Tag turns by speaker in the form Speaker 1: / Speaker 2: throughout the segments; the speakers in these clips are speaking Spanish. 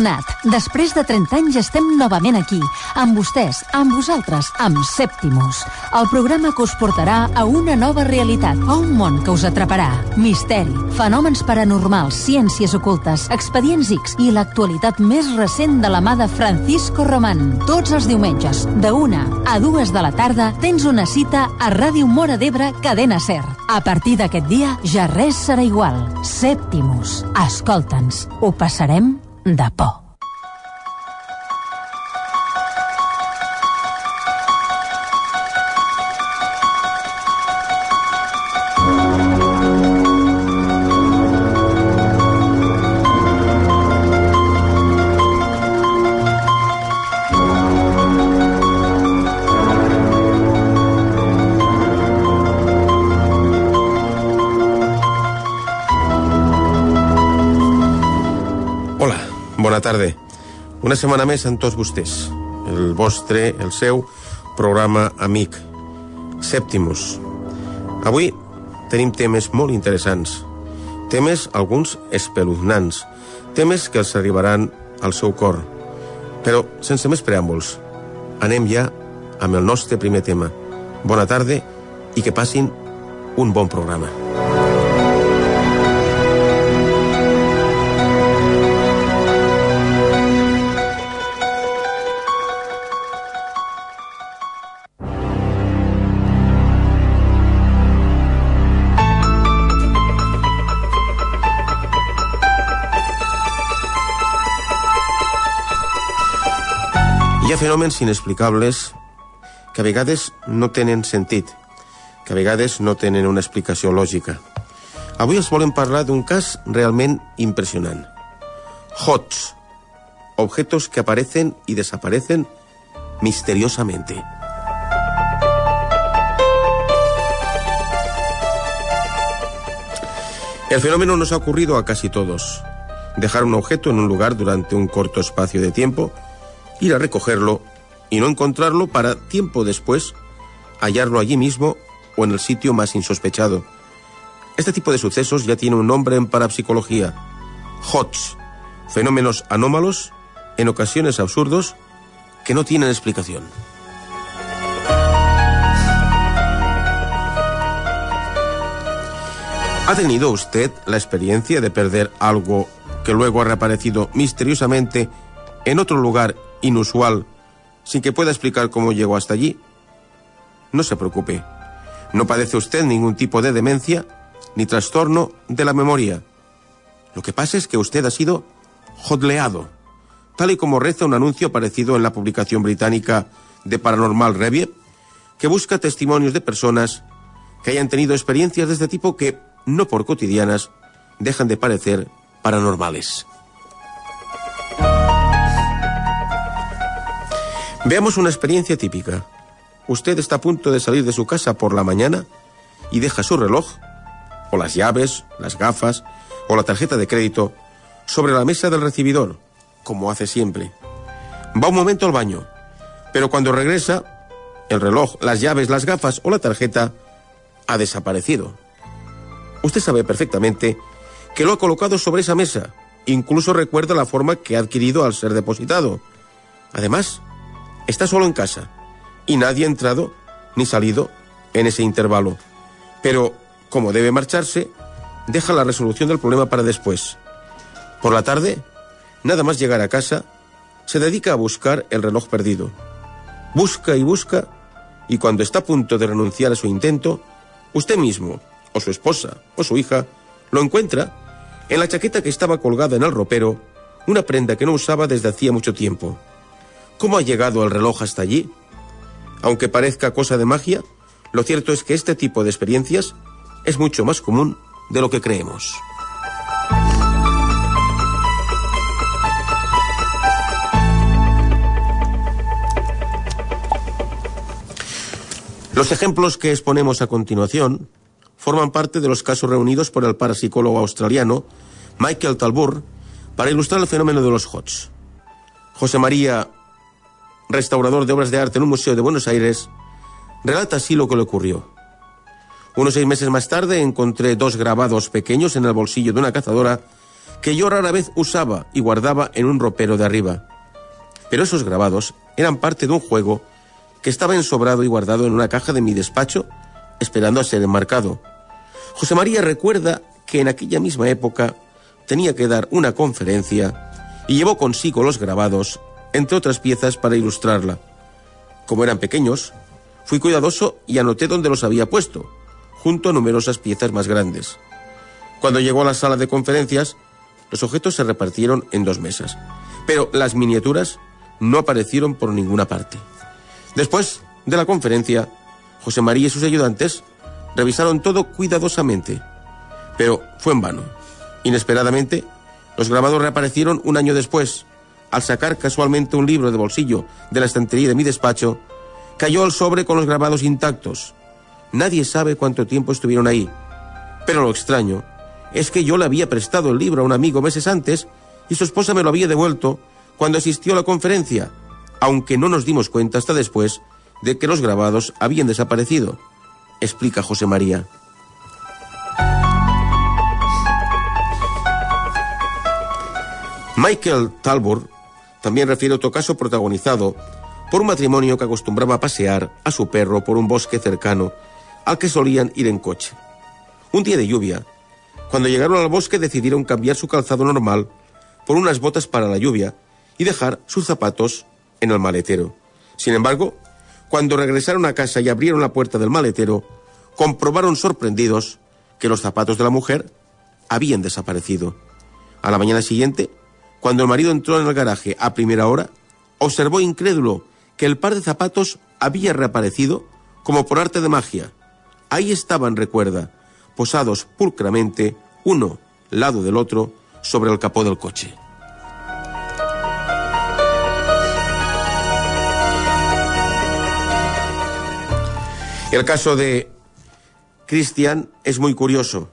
Speaker 1: tornat. Després de 30 anys estem novament aquí, amb vostès, amb vosaltres, amb Sèptimus. El programa que us portarà a una nova realitat, a un món que us atraparà. Misteri, fenòmens paranormals, ciències ocultes, expedients X i l'actualitat més recent de la mà de Francisco Román. Tots els diumenges, de una a dues de la tarda, tens una cita a Ràdio Mora d'Ebre, Cadena Ser. A partir d'aquest dia, ja res serà igual. Sèptimus. Escolta'ns. Ho passarem de
Speaker 2: bona tarda. Una setmana més amb tots vostès. El vostre, el seu, programa amic, Sèptimus. Avui tenim temes molt interessants. Temes, alguns, espeluznants. Temes que els arribaran al seu cor. Però, sense més preàmbuls, anem ja amb el nostre primer tema. Bona tarda i que passin un bon programa. Hi ha fenòmens inexplicables que a vegades no tenen sentit, que a vegades no tenen una explicació lògica. Avui els volem parlar d'un cas realment impressionant. HOTS, objetos que aparecen y desaparecen misteriosamente. El fenómeno nos ha ocurrido a casi todos. Dejar un objeto en un lugar durante un corto espacio de tiempo, ir a recogerlo y no encontrarlo para tiempo después hallarlo allí mismo o en el sitio más insospechado. Este tipo de sucesos ya tiene un nombre en parapsicología. HOTS, fenómenos anómalos, en ocasiones absurdos, que no tienen explicación. ¿Ha tenido usted la experiencia de perder algo que luego ha reaparecido misteriosamente en otro lugar inusual sin que pueda explicar cómo llegó hasta allí? No se preocupe. No padece usted ningún tipo de demencia ni trastorno de la memoria. Lo que pasa es que usted ha sido jodleado, tal y como reza un anuncio aparecido en la publicación británica de Paranormal Review, que busca testimonios de personas que hayan tenido experiencias de este tipo que, no por cotidianas, dejan de parecer paranormales. Veamos una experiencia típica. Usted está a punto de salir de su casa por la mañana y deja su reloj, o las llaves, las gafas, o la tarjeta de crédito sobre la mesa del recibidor, como hace siempre. Va un momento al baño, pero cuando regresa, el reloj, las llaves, las gafas o la tarjeta ha desaparecido. Usted sabe perfectamente que lo ha colocado sobre esa mesa, incluso recuerda la forma que ha adquirido al ser depositado. Además, está solo en casa y nadie ha entrado ni salido en ese intervalo. Pero, como debe marcharse, deja la resolución del problema para después. Por la tarde, nada más llegar a casa, se dedica a buscar el reloj perdido. Busca y busca, y cuando está a punto de renunciar a su intento, usted mismo, o su esposa, o su hija, lo encuentra en la chaqueta que estaba colgada en el ropero, una prenda que no usaba desde hacía mucho tiempo. ¿Cómo ha llegado el reloj hasta allí? Aunque parezca cosa de magia, lo cierto es que este tipo de experiencias es mucho más común de lo que creemos. Los ejemplos que exponemos a continuación forman parte de los casos reunidos por el parapsicólogo australiano Michael Talbur para ilustrar el fenómeno de los HOTS. José María, restaurador de obras de arte en un museo de Buenos Aires, relata así lo que le ocurrió. Unos seis meses más tarde encontré dos grabados pequeños en el bolsillo de una cazadora que yo rara vez usaba y guardaba en un ropero de arriba. Pero esos grabados eran parte de un juego que estaba ensobrado y guardado en una caja de mi despacho, esperando a ser enmarcado. José María recuerda que en aquella misma época tenía que dar una conferencia y llevó consigo los grabados, entre otras piezas, para ilustrarla. Como eran pequeños, fui cuidadoso y anoté dónde los había puesto, junto a numerosas piezas más grandes. Cuando llegó a la sala de conferencias, los objetos se repartieron en dos mesas, pero las miniaturas no aparecieron por ninguna parte. Después de la conferencia, José María y sus ayudantes revisaron todo cuidadosamente, pero fue en vano. Inesperadamente, los grabados reaparecieron un año después. Al sacar casualmente un libro de bolsillo de la estantería de mi despacho, cayó el sobre con los grabados intactos. Nadie sabe cuánto tiempo estuvieron ahí. Pero lo extraño es que yo le había prestado el libro a un amigo meses antes y su esposa me lo había devuelto cuando asistió a la conferencia, aunque no nos dimos cuenta hasta después de que los grabados habían desaparecido, explica José María. Michael Talbot también refiere otro caso protagonizado por un matrimonio que acostumbraba a pasear a su perro por un bosque cercano al que solían ir en coche. Un día de lluvia, cuando llegaron al bosque decidieron cambiar su calzado normal por unas botas para la lluvia y dejar sus zapatos en el maletero. Sin embargo, cuando regresaron a casa y abrieron la puerta del maletero, comprobaron sorprendidos que los zapatos de la mujer habían desaparecido. A la mañana siguiente, cuando el marido entró en el garaje a primera hora, observó incrédulo que el par de zapatos había reaparecido como por arte de magia. Ahí estaban, recuerda, posados pulcramente, uno lado del otro, sobre el capó del coche. El caso de Christian es muy curioso.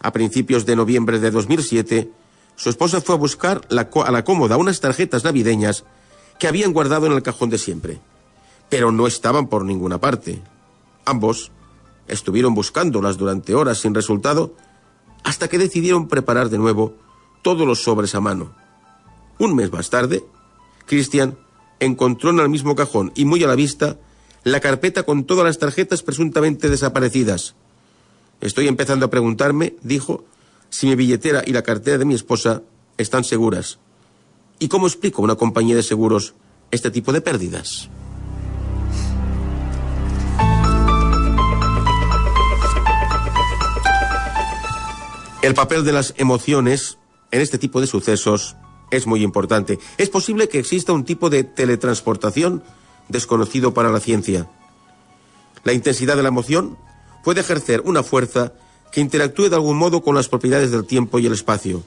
Speaker 2: A principios de noviembre de 2007, su esposa fue a buscar a la cómoda unas tarjetas navideñas que habían guardado en el cajón de siempre, pero no estaban por ninguna parte. Ambos estuvieron buscándolas durante horas sin resultado hasta que decidieron preparar de nuevo todos los sobres a mano. Un mes más tarde, Christian encontró en el mismo cajón y muy a la vista la carpeta con todas las tarjetas presuntamente desaparecidas. Estoy empezando a preguntarme, dijo, si mi billetera y la cartera de mi esposa están seguras. ¿Y cómo explico a una compañía de seguros este tipo de pérdidas? El papel de las emociones en este tipo de sucesos es muy importante. Es posible que exista un tipo de teletransportación desconocido para la ciencia. La intensidad de la emoción puede ejercer una fuerza que interactúe de algún modo con las propiedades del tiempo y el espacio.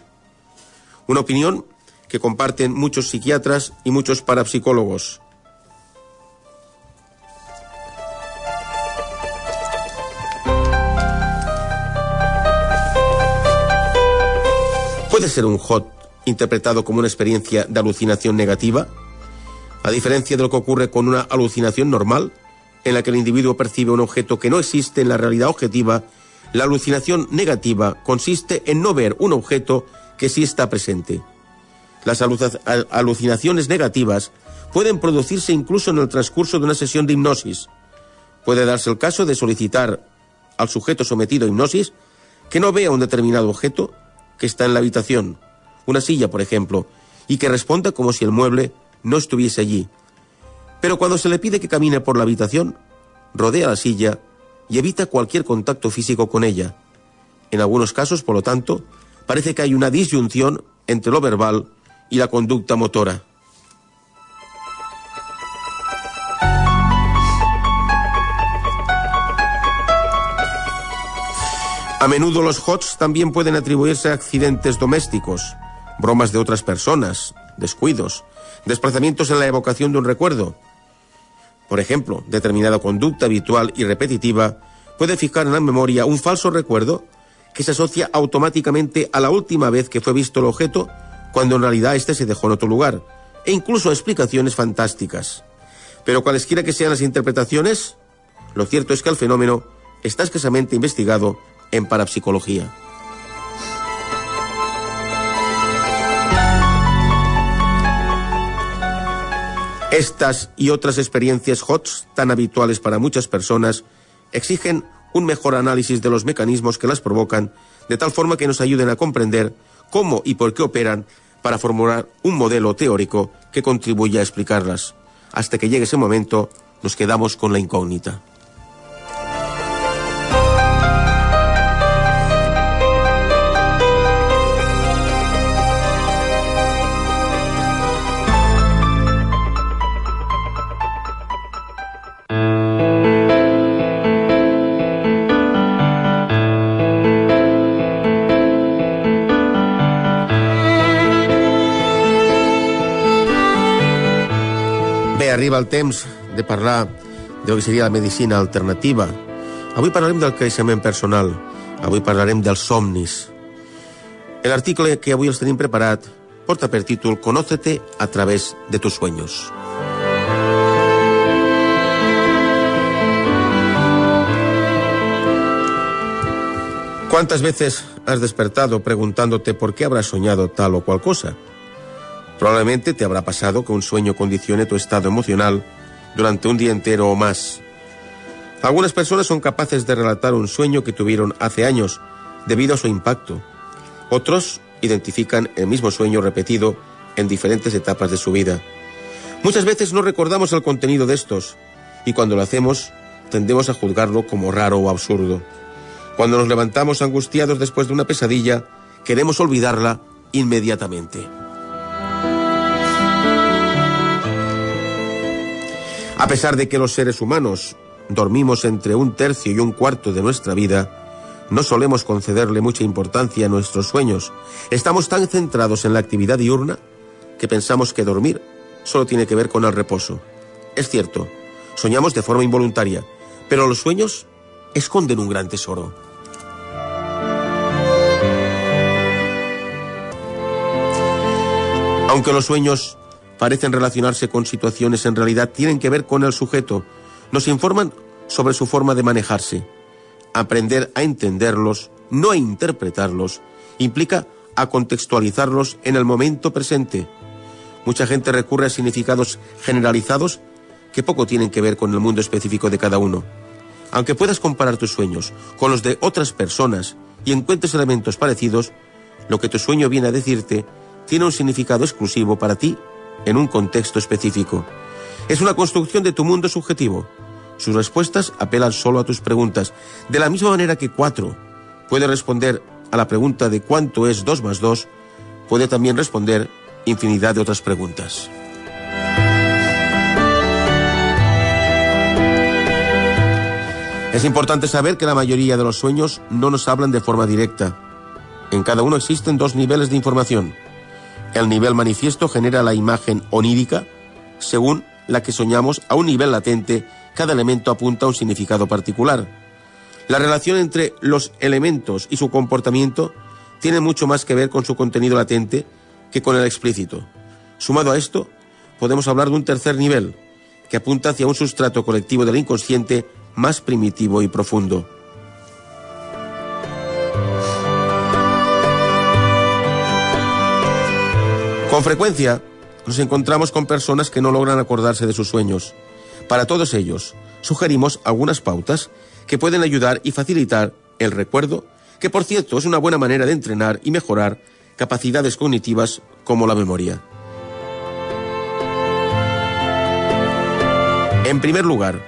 Speaker 2: Una opinión que comparten muchos psiquiatras y muchos parapsicólogos. ¿Puede ser un hot interpretado como una experiencia de alucinación negativa? A diferencia de lo que ocurre con una alucinación normal, en la que el individuo percibe un objeto que no existe en la realidad objetiva, la alucinación negativa consiste en no ver un objeto que sí está presente. Las alucinaciones negativas pueden producirse incluso en el transcurso de una sesión de hipnosis. Puede darse el caso de solicitar al sujeto sometido a hipnosis que no vea un determinado objeto que está en la habitación, una silla, por ejemplo, y que responda como si el mueble no estuviese allí. Pero cuando se le pide que camine por la habitación, rodea la silla y evita cualquier contacto físico con ella. En algunos casos, por lo tanto, parece que hay una disyunción entre lo verbal y la conducta motora. A menudo los HOTS también pueden atribuirse a accidentes domésticos, bromas de otras personas, descuidos, desplazamientos en la evocación de un recuerdo. Por ejemplo, determinada conducta habitual y repetitiva puede fijar en la memoria un falso recuerdo que se asocia automáticamente a la última vez que fue visto el objeto cuando en realidad éste se dejó en otro lugar, e incluso explicaciones fantásticas. Pero cualesquiera que sean las interpretaciones, lo cierto es que el fenómeno está escasamente investigado en parapsicología. Estas y otras experiencias HOTS, tan habituales para muchas personas, exigen un mejor análisis de los mecanismos que las provocan, de tal forma que nos ayuden a comprender cómo y por qué operan para formular un modelo teórico que contribuya a explicarlas. Hasta que llegue ese momento, nos quedamos con la incógnita. Arriba el temps de parlar del que seria la medicina alternativa. Avui parlarem del creixement personal. Avui parlarem dels somnis. L'article que avui els tenim preparat porta per títol Conócete a través de tus sueños. ¿Cuántas veces has despertado preguntándote por qué habrás soñado tal o cual cosa? Probablemente te habrá pasado que un sueño condicione tu estado emocional durante un día entero o más. Algunas personas son capaces de relatar un sueño que tuvieron hace años debido a su impacto. Otros identifican el mismo sueño repetido en diferentes etapas de su vida. Muchas veces no recordamos el contenido de estos y cuando lo hacemos tendemos a juzgarlo como raro o absurdo. Cuando nos levantamos angustiados después de una pesadilla, queremos olvidarla inmediatamente. A pesar de que los seres humanos dormimos entre un tercio y un cuarto de nuestra vida, no solemos concederle mucha importancia a nuestros sueños. Estamos tan centrados en la actividad diurna que pensamos que dormir solo tiene que ver con el reposo. Es cierto, soñamos de forma involuntaria, pero los sueños esconden un gran tesoro. Aunque los sueños parecen relacionarse con situaciones en realidad tienen que ver con el sujeto. Nos informan sobre su forma de manejarse. Aprender a entenderlos, no a interpretarlos, implica a contextualizarlos en el momento presente. Mucha gente recurre a significados generalizados que poco tienen que ver con el mundo específico de cada uno. Aunque puedas comparar tus sueños con los de otras personas y encuentres elementos parecidos, lo que tu sueño viene a decirte tiene un significado exclusivo para ti en un contexto específico. Es una construcción de tu mundo subjetivo. Sus respuestas apelan solo a tus preguntas. De la misma manera que 4 puede responder a la pregunta de cuánto es 2 más 2, puede también responder infinidad de otras preguntas. Es importante saber que la mayoría de los sueños no nos hablan de forma directa. En cada uno existen dos niveles de información. El nivel manifiesto genera la imagen onírica, según la que soñamos a un nivel latente, cada elemento apunta a un significado particular. La relación entre los elementos y su comportamiento tiene mucho más que ver con su contenido latente que con el explícito. Sumado a esto, podemos hablar de un tercer nivel, que apunta hacia un sustrato colectivo del inconsciente más primitivo y profundo. Con frecuencia nos encontramos con personas que no logran acordarse de sus sueños. Para todos ellos, sugerimos algunas pautas que pueden ayudar y facilitar el recuerdo, que por cierto es una buena manera de entrenar y mejorar capacidades cognitivas como la memoria. En primer lugar,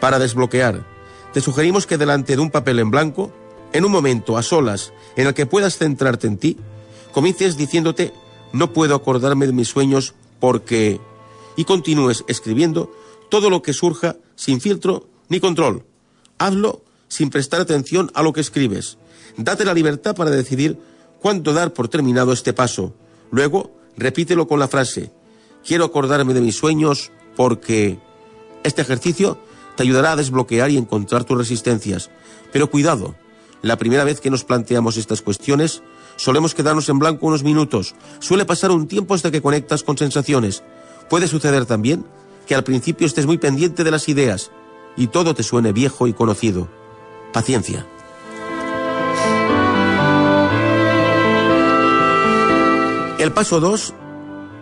Speaker 2: para desbloquear, te sugerimos que delante de un papel en blanco, en un momento a solas en el que puedas centrarte en ti, comiences diciéndote no puedo acordarme de mis sueños porque... Y continúes escribiendo todo lo que surja sin filtro ni control. Hazlo sin prestar atención a lo que escribes. Date la libertad para decidir cuándo dar por terminado este paso. Luego, repítelo con la frase, quiero acordarme de mis sueños porque... Este ejercicio te ayudará a desbloquear y encontrar tus resistencias. Pero cuidado, la primera vez que nos planteamos estas cuestiones, Solemos quedarnos en blanco unos minutos. Suele pasar un tiempo hasta que conectas con sensaciones. Puede suceder también que al principio estés muy pendiente de las ideas y todo te suene viejo y conocido. Paciencia. El paso 2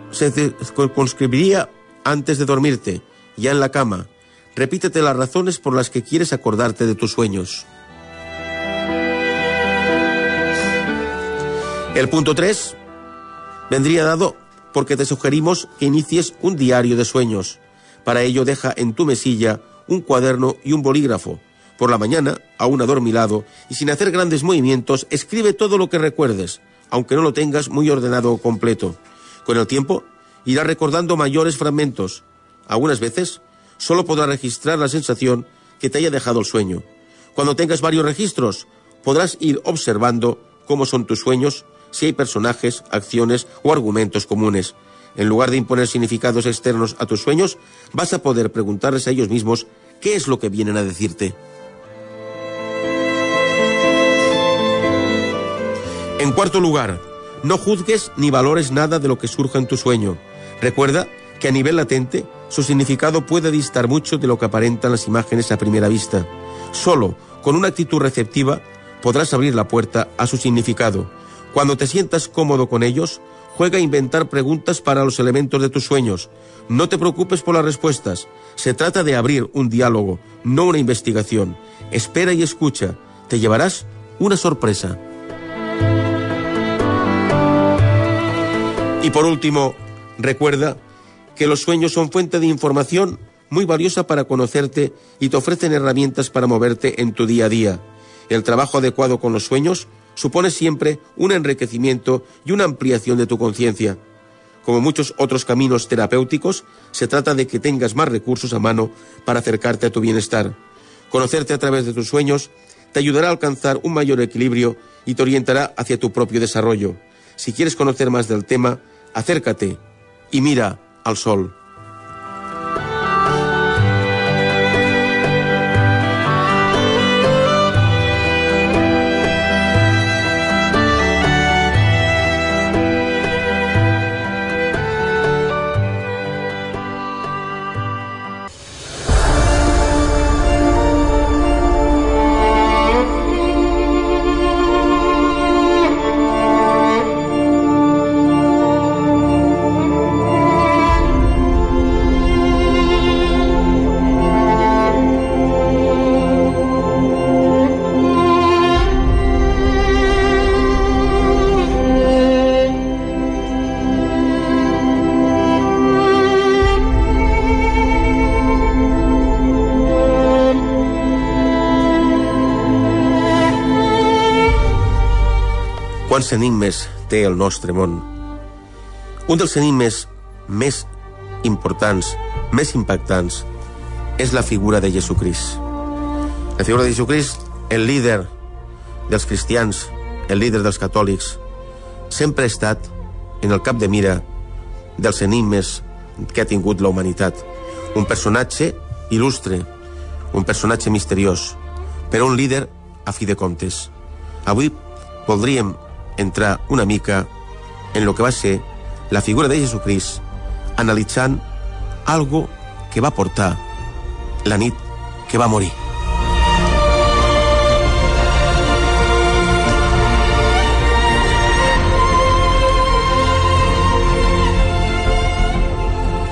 Speaker 2: se circunscribiría antes de dormirte, ya en la cama, repítete las razones por las que quieres acordarte de tus sueños. El punto 3 vendría dado porque te sugerimos que inicies un diario de sueños. Para ello deja en tu mesilla un cuaderno y un bolígrafo. Por la mañana, aún adormilado y sin hacer grandes movimientos, escribe todo lo que recuerdes, aunque no lo tengas muy ordenado o completo. Con el tiempo, irás recordando mayores fragmentos. Algunas veces, solo podrás registrar la sensación que te haya dejado el sueño. Cuando tengas varios registros, podrás ir observando cómo son tus sueños si hay personajes, acciones o argumentos comunes. En lugar de imponer significados externos a tus sueños, vas a poder preguntarles a ellos mismos qué es lo que vienen a decirte. En cuarto lugar, no juzgues ni valores nada de lo que surja en tu sueño. Recuerda que a nivel latente su significado puede distar mucho de lo que aparentan las imágenes a primera vista. Solo con una actitud receptiva podrás abrir la puerta a su significado. Cuando te sientas cómodo con ellos, juega a inventar preguntas para los elementos de tus sueños. No te preocupes por las respuestas. Se trata de abrir un diálogo, no una investigación. Espera y escucha. Te llevarás una sorpresa. Y por último, recuerda que los sueños son fuente de información muy valiosa para conocerte y te ofrecen herramientas para moverte en tu día a día. El trabajo adecuado con los sueños supone siempre un enriquecimiento y una ampliación de tu conciencia. Como muchos otros caminos terapéuticos, se trata de que tengas más recursos a mano para acercarte a tu bienestar. Conocerte a través de tus sueños te ayudará a alcanzar un mayor equilibrio y te orientará hacia tu propio desarrollo. Si quieres conocer más del tema, acércate y mira al sol. Quants enigmes té el nostre món? Un dels enigmes més importants, més impactants, és la figura de Jesucrist. La figura de Jesucrist, el líder dels cristians, el líder dels catòlics, sempre ha estat en el cap de mira dels enigmes que ha tingut la humanitat. Un personatge il·lustre, un personatge misteriós, però un líder a fi de comptes. Avui voldríem entrar una mica en lo que va ser la figura de Jesucrist analitzant algo que va portar la nit que va morir.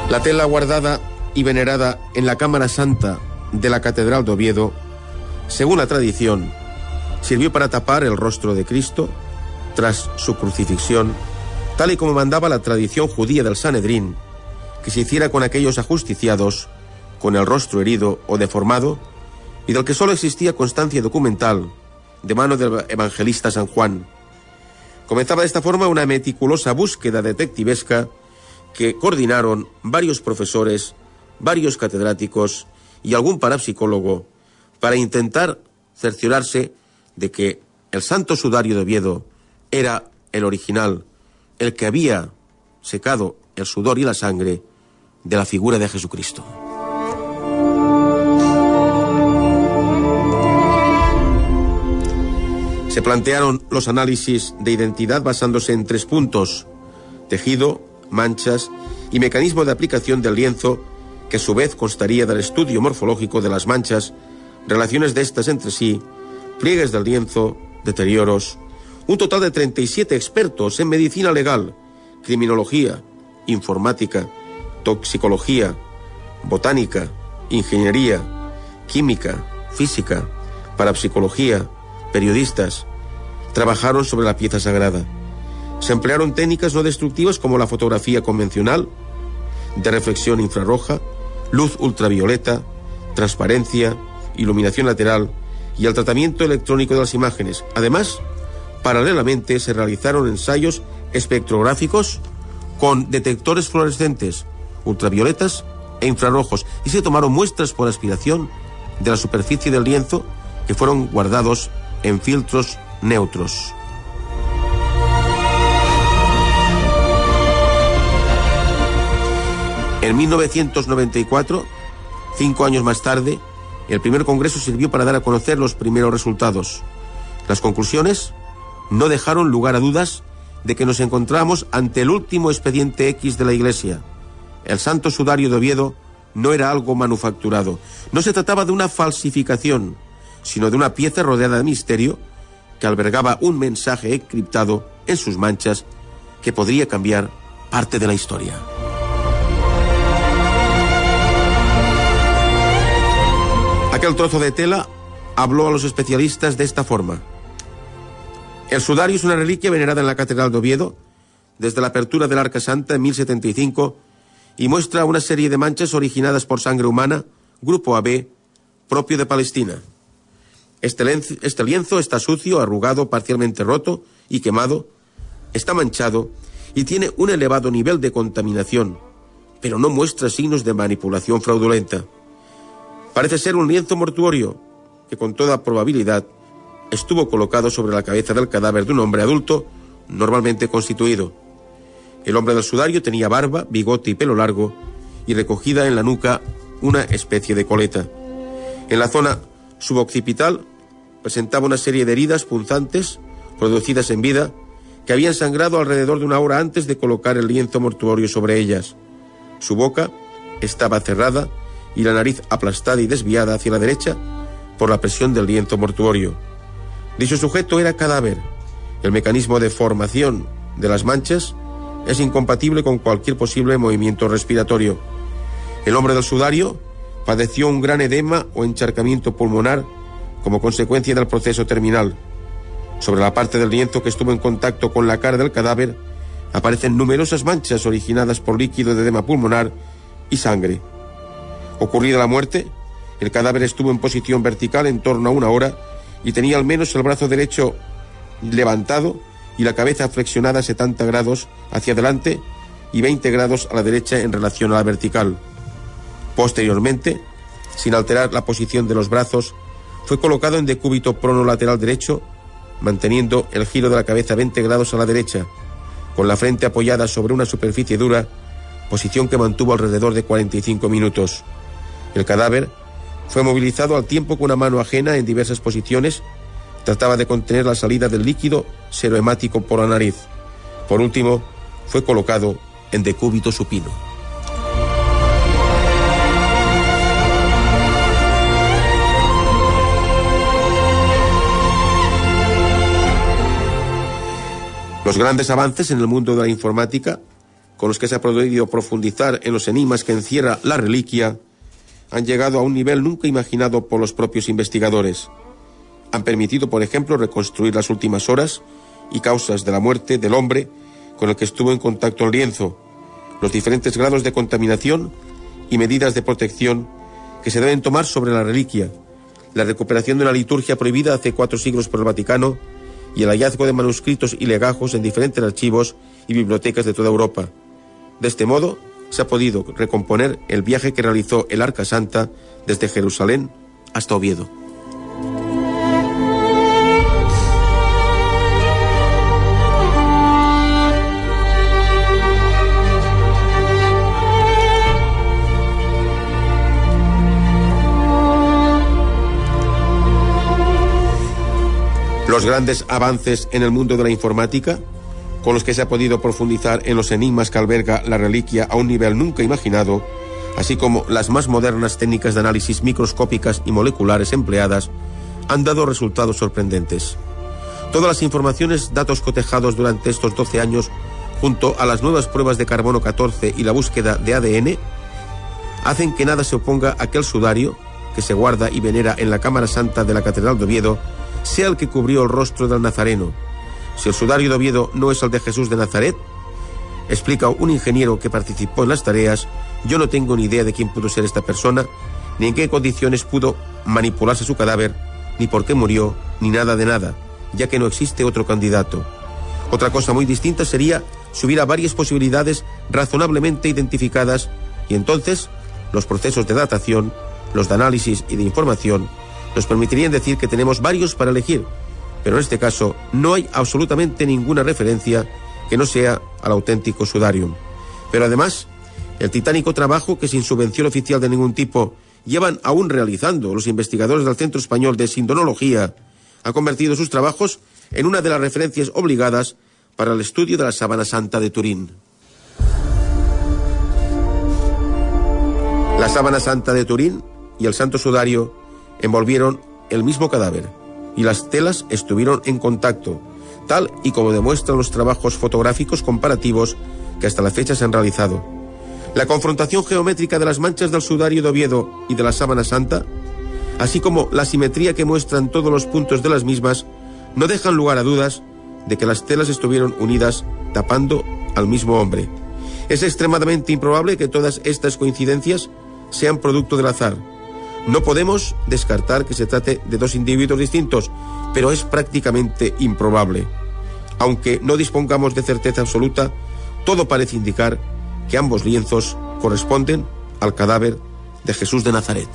Speaker 2: La tela guardada y venerada en la Cámara Santa de la Catedral de Oviedo, según la tradición, sirvió para tapar el rostro de Cristo tras su crucifixión, tal y como mandaba la tradición judía del Sanedrín, que se hiciera con aquellos ajusticiados, con el rostro herido o deformado, y del que solo existía constancia documental de mano del evangelista San Juan. Comenzaba de esta forma una meticulosa búsqueda detectivesca que coordinaron varios profesores, varios catedráticos y algún parapsicólogo para intentar cerciorarse de que el santo sudario de Oviedo era el original, el que había secado el sudor y la sangre de la figura de Jesucristo. Se plantearon los análisis de identidad basándose en tres puntos, tejido, manchas y mecanismo de aplicación del lienzo, que a su vez constaría del estudio morfológico de las manchas, relaciones de estas entre sí, pliegues del lienzo, deterioros, un total de 37 expertos en medicina legal, criminología, informática toxicología, botánica, ingeniería, química, física, parapsicología, periodistas, trabajaron sobre la pieza sagrada. Se emplearon técnicas no destructivas como la fotografía convencional, de reflexión infrarroja, luz ultravioleta, transparencia, iluminación lateral y el tratamiento electrónico de las imágenes. Además, paralelamente se realizaron ensayos espectrográficos con detectores fluorescentes, ultravioletas e infrarrojos y se tomaron muestras por aspiración de la superficie del lienzo que fueron guardados en filtros neutros. En 1994, cinco años más tarde, el primer congreso sirvió para dar a conocer los primeros resultados. Las conclusiones no dejaron lugar a dudas de que nos encontramos ante el último expediente X de la Iglesia. El Santo Sudario de Oviedo no era algo manufacturado. No se trataba de una falsificación, sino de una pieza rodeada de misterio que albergaba un mensaje encriptado en sus manchas que podría cambiar parte de la historia. Aquel trozo de tela habló a los especialistas de esta forma. El sudario es una reliquia venerada en la Catedral de Oviedo desde la apertura del Arca Santa en 1075 y muestra una serie de manchas originadas por sangre humana, grupo AB, propio de Palestina. Este, este, lienzo está sucio, arrugado, parcialmente roto y quemado, está manchado y tiene un elevado nivel de contaminación, pero no muestra signos de manipulación fraudulenta. Parece ser un lienzo mortuorio que con toda probabilidad estuvo colocado sobre la cabeza del cadáver de un hombre adulto normalmente constituido. El hombre del sudario tenía barba, bigote y pelo largo y recogida en la nuca una especie de coleta. En la zona suboccipital presentaba una serie de heridas punzantes producidas en vida que habían sangrado alrededor de una hora antes de colocar el lienzo mortuorio sobre ellas. Su boca estaba cerrada y la nariz aplastada y desviada hacia la derecha por la presión del lienzo mortuorio. Dicho sujeto era cadáver. El mecanismo de formación de las manchas es incompatible con cualquier posible movimiento respiratorio. El hombre del sudario padeció un gran edema o encharcamiento pulmonar como consecuencia del proceso terminal. Sobre la parte del lienzo que estuvo en contacto con la cara del cadáver aparecen numerosas manchas originadas por líquido de edema pulmonar y sangre. Ocurrida la muerte, el cadáver estuvo en posición vertical en torno a una hora y tenía al menos el brazo derecho levantado y la cabeza flexionada 70 grados hacia adelante y 20 grados a la derecha en relación a la vertical. Posteriormente, sin alterar la posición de los brazos, fue colocado en decúbito prono lateral derecho, manteniendo el giro de la cabeza 20 grados a la derecha, con la frente apoyada sobre una superficie dura, posición que mantuvo alrededor de 45 minutos. El cadáver fue movilizado al tiempo con una mano ajena en diversas posiciones. Trataba de contener la salida del líquido serohemático por la nariz. Por último, fue colocado en decúbito supino. Los grandes avances en el mundo de la informática, con los que se ha podido profundizar en los enigmas que encierra la reliquia, han llegado a un nivel nunca imaginado por los propios investigadores. Han permitido, por ejemplo, reconstruir las últimas horas y causas de la muerte del hombre con el que estuvo en contacto el lienzo, los diferentes grados de contaminación y medidas de protección que se deben tomar sobre la reliquia, la recuperación de una liturgia prohibida hace cuatro siglos por el Vaticano y el hallazgo de manuscritos y legajos en diferentes archivos y bibliotecas de toda Europa. De este modo, se ha podido recomponer el viaje que realizó el Arca Santa desde Jerusalén hasta Oviedo. Los grandes avances en el mundo de la informática con los que se ha podido profundizar en los enigmas que alberga la reliquia a un nivel nunca imaginado, así como las más modernas técnicas de análisis microscópicas y moleculares empleadas, han dado resultados sorprendentes. Todas las informaciones, datos cotejados durante estos 12 años, junto a las nuevas pruebas de carbono 14 y la búsqueda de ADN, hacen que nada se oponga a que el sudario, que se guarda y venera en la Cámara Santa de la Catedral de Oviedo, sea el que cubrió el rostro del Nazareno. Si el sudario de Oviedo no es el de Jesús de Nazaret, explica un ingeniero que participó en las tareas, yo no tengo ni idea de quién pudo ser esta persona, ni en qué condiciones pudo manipularse su cadáver, ni por qué murió, ni nada de nada, ya que no existe otro candidato. Otra cosa muy distinta sería si hubiera varias posibilidades razonablemente identificadas y entonces los procesos de datación, los de análisis y de información nos permitirían decir que tenemos varios para elegir, pero en este caso no hay absolutamente ninguna referencia que no sea al auténtico sudarium. Pero además, el titánico trabajo que sin subvención oficial de ningún tipo llevan aún realizando los investigadores del Centro Español de Sindonología ha convertido sus trabajos en una de las referencias obligadas para el estudio de la sábana santa de Turín. La sábana santa de Turín y el santo sudario envolvieron el mismo cadáver y las telas estuvieron en contacto, tal y como demuestran los trabajos fotográficos comparativos que hasta la fecha se han realizado. La confrontación geométrica de las manchas del sudario de Oviedo y de la sábana santa, así como la simetría que muestran todos los puntos de las mismas, no dejan lugar a dudas de que las telas estuvieron unidas tapando al mismo hombre. Es extremadamente improbable que todas estas coincidencias sean producto del azar. No podemos descartar que se trate de dos individuos distintos, pero es prácticamente improbable. Aunque no dispongamos de certeza absoluta, todo parece indicar que ambos lienzos corresponden al cadáver de Jesús de Nazaret.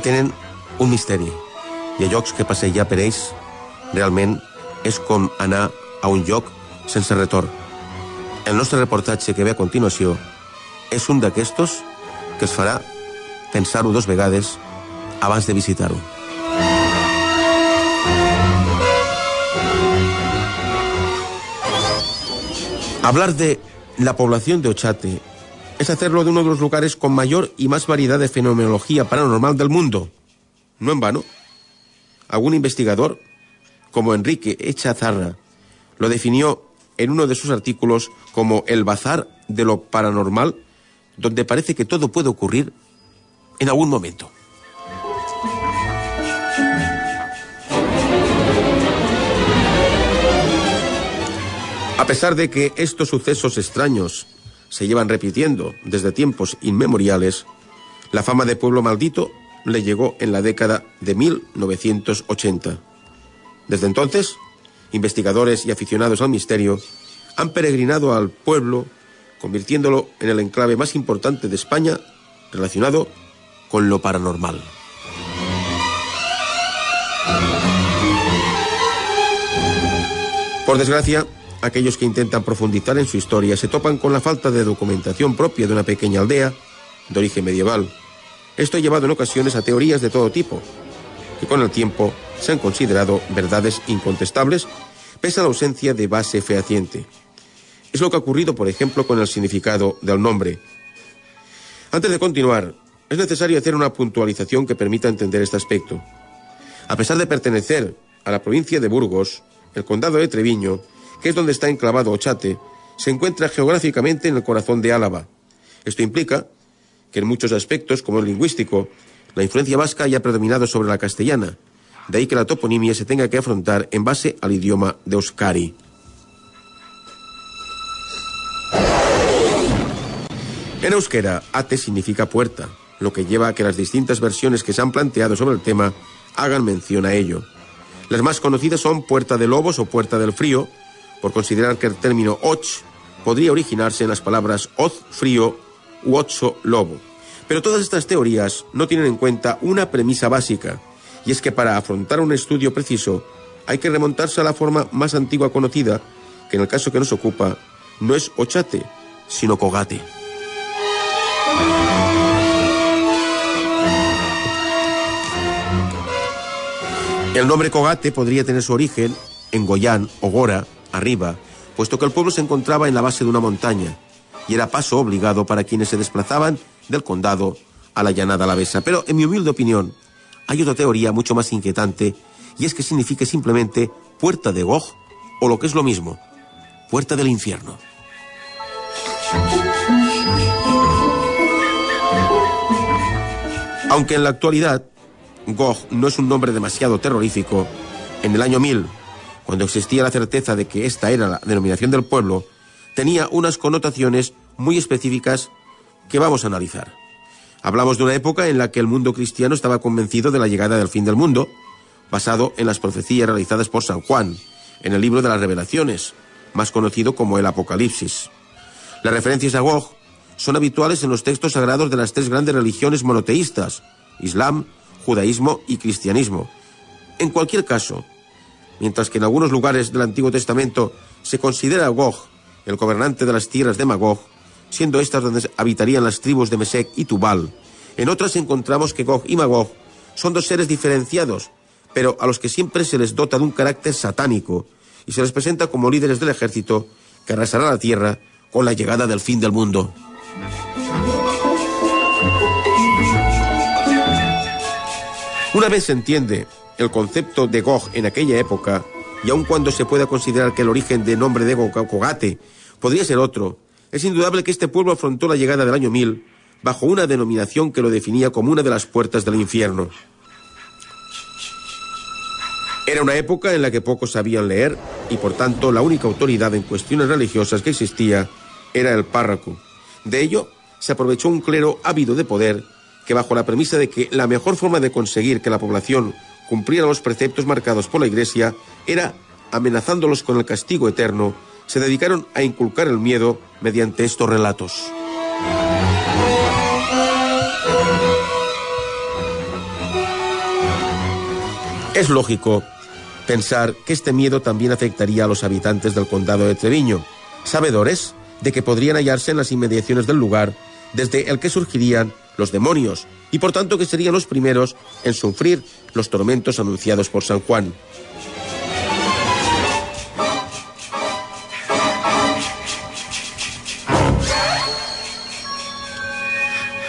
Speaker 2: Tenen un misteri. Hi ha llocs que passejar per ells realment és com anar a un lloc sense retorn. El nostre reportatge que ve a continuació és un d'aquestos que es farà pensar-ho dos vegades abans de visitar-ho. Hablar de la población de Ochate es hacerlo de uno de los lugares con mayor y más variedad de fenomenología paranormal del mundo. No en vano. Algún investigador, como Enrique Echazarra, lo definió en uno de sus artículos como el bazar de lo paranormal, donde parece que todo puede ocurrir en algún momento. A pesar de que estos sucesos extraños se llevan repitiendo desde tiempos inmemoriales, la fama de pueblo maldito le llegó en la década de 1980. Desde entonces, investigadores y aficionados al misterio han peregrinado al pueblo, convirtiéndolo en el enclave más importante de España relacionado con lo paranormal. Por desgracia, aquellos que intentan profundizar en su historia se topan con la falta de documentación propia de una pequeña aldea de origen medieval. Esto ha llevado en ocasiones a teorías de todo tipo, que con el tiempo se han considerado verdades incontestables pese a la ausencia de base fehaciente. Es lo que ha ocurrido, por ejemplo, con el significado del nombre. Antes de continuar, es necesario hacer una puntualización que permita entender este aspecto. A pesar de pertenecer a la provincia de Burgos, el condado de Treviño que es donde está enclavado Ochate, se encuentra geográficamente en el corazón de Álava. Esto implica que en muchos aspectos, como el lingüístico, la influencia vasca haya predominado sobre la castellana, de ahí que la toponimia se tenga que afrontar en base al idioma de Euskari. En euskera, ate significa puerta, lo que lleva a que las distintas versiones que se han planteado sobre el tema hagan mención a ello. Las más conocidas son Puerta de Lobos o Puerta del Frío, por considerar que el término och podría originarse en las palabras hoz, frío, u ocho, lobo. Pero todas estas teorías no tienen en cuenta una premisa básica, y es que para afrontar un estudio preciso hay que remontarse a la forma más antigua conocida, que en el caso que nos ocupa no es Ochate, sino Cogate. El nombre Cogate podría tener su origen en Goyán o Gora, arriba, puesto que el pueblo se encontraba en la base de una montaña y era paso obligado para quienes se desplazaban del condado a la llanada alavesa. Pero, en mi humilde opinión, hay otra teoría mucho más inquietante y es que signifique simplemente puerta de Gog o lo que es lo mismo, puerta del infierno. Aunque en la actualidad Gog no es un nombre demasiado terrorífico, en el año 1000, cuando existía la certeza de que esta era la denominación del pueblo, tenía unas connotaciones muy específicas que vamos a analizar. Hablamos de una época en la que el mundo cristiano estaba convencido de la llegada del fin del mundo, basado en las profecías realizadas por San Juan, en el libro de las revelaciones, más conocido como el Apocalipsis. Las referencias a Gog son habituales en los textos sagrados de las tres grandes religiones monoteístas, Islam, judaísmo y cristianismo. En cualquier caso, mientras que en algunos lugares del Antiguo Testamento se considera a Gog el gobernante de las tierras de Magog, siendo estas donde habitarían las tribus de Mesec y Tubal, en otras encontramos que Gog y Magog son dos seres diferenciados, pero a los que siempre se les dota de un carácter satánico y se les presenta como líderes del ejército que arrasará la tierra con la llegada del fin del mundo. Una vez se entiende el concepto de Gog en aquella época, y aun cuando se pueda considerar que el origen del nombre de Gogate podría ser otro, es indudable que este pueblo afrontó la llegada del año 1000 bajo una denominación que lo definía como una de las puertas del infierno. Era una época en la que pocos sabían leer y por tanto la única autoridad en cuestiones religiosas que existía era el párroco. De ello se aprovechó un clero ávido de poder que bajo la premisa de que la mejor forma de conseguir que la población cumpliera los preceptos marcados por la Iglesia era amenazándolos con el castigo eterno, se dedicaron a inculcar el miedo mediante estos relatos. Es lógico pensar que este miedo también afectaría a los habitantes del condado de Treviño, sabedores de que podrían hallarse en las inmediaciones del lugar desde el que surgirían los demonios, y por tanto que serían los primeros en sufrir los tormentos anunciados por San Juan.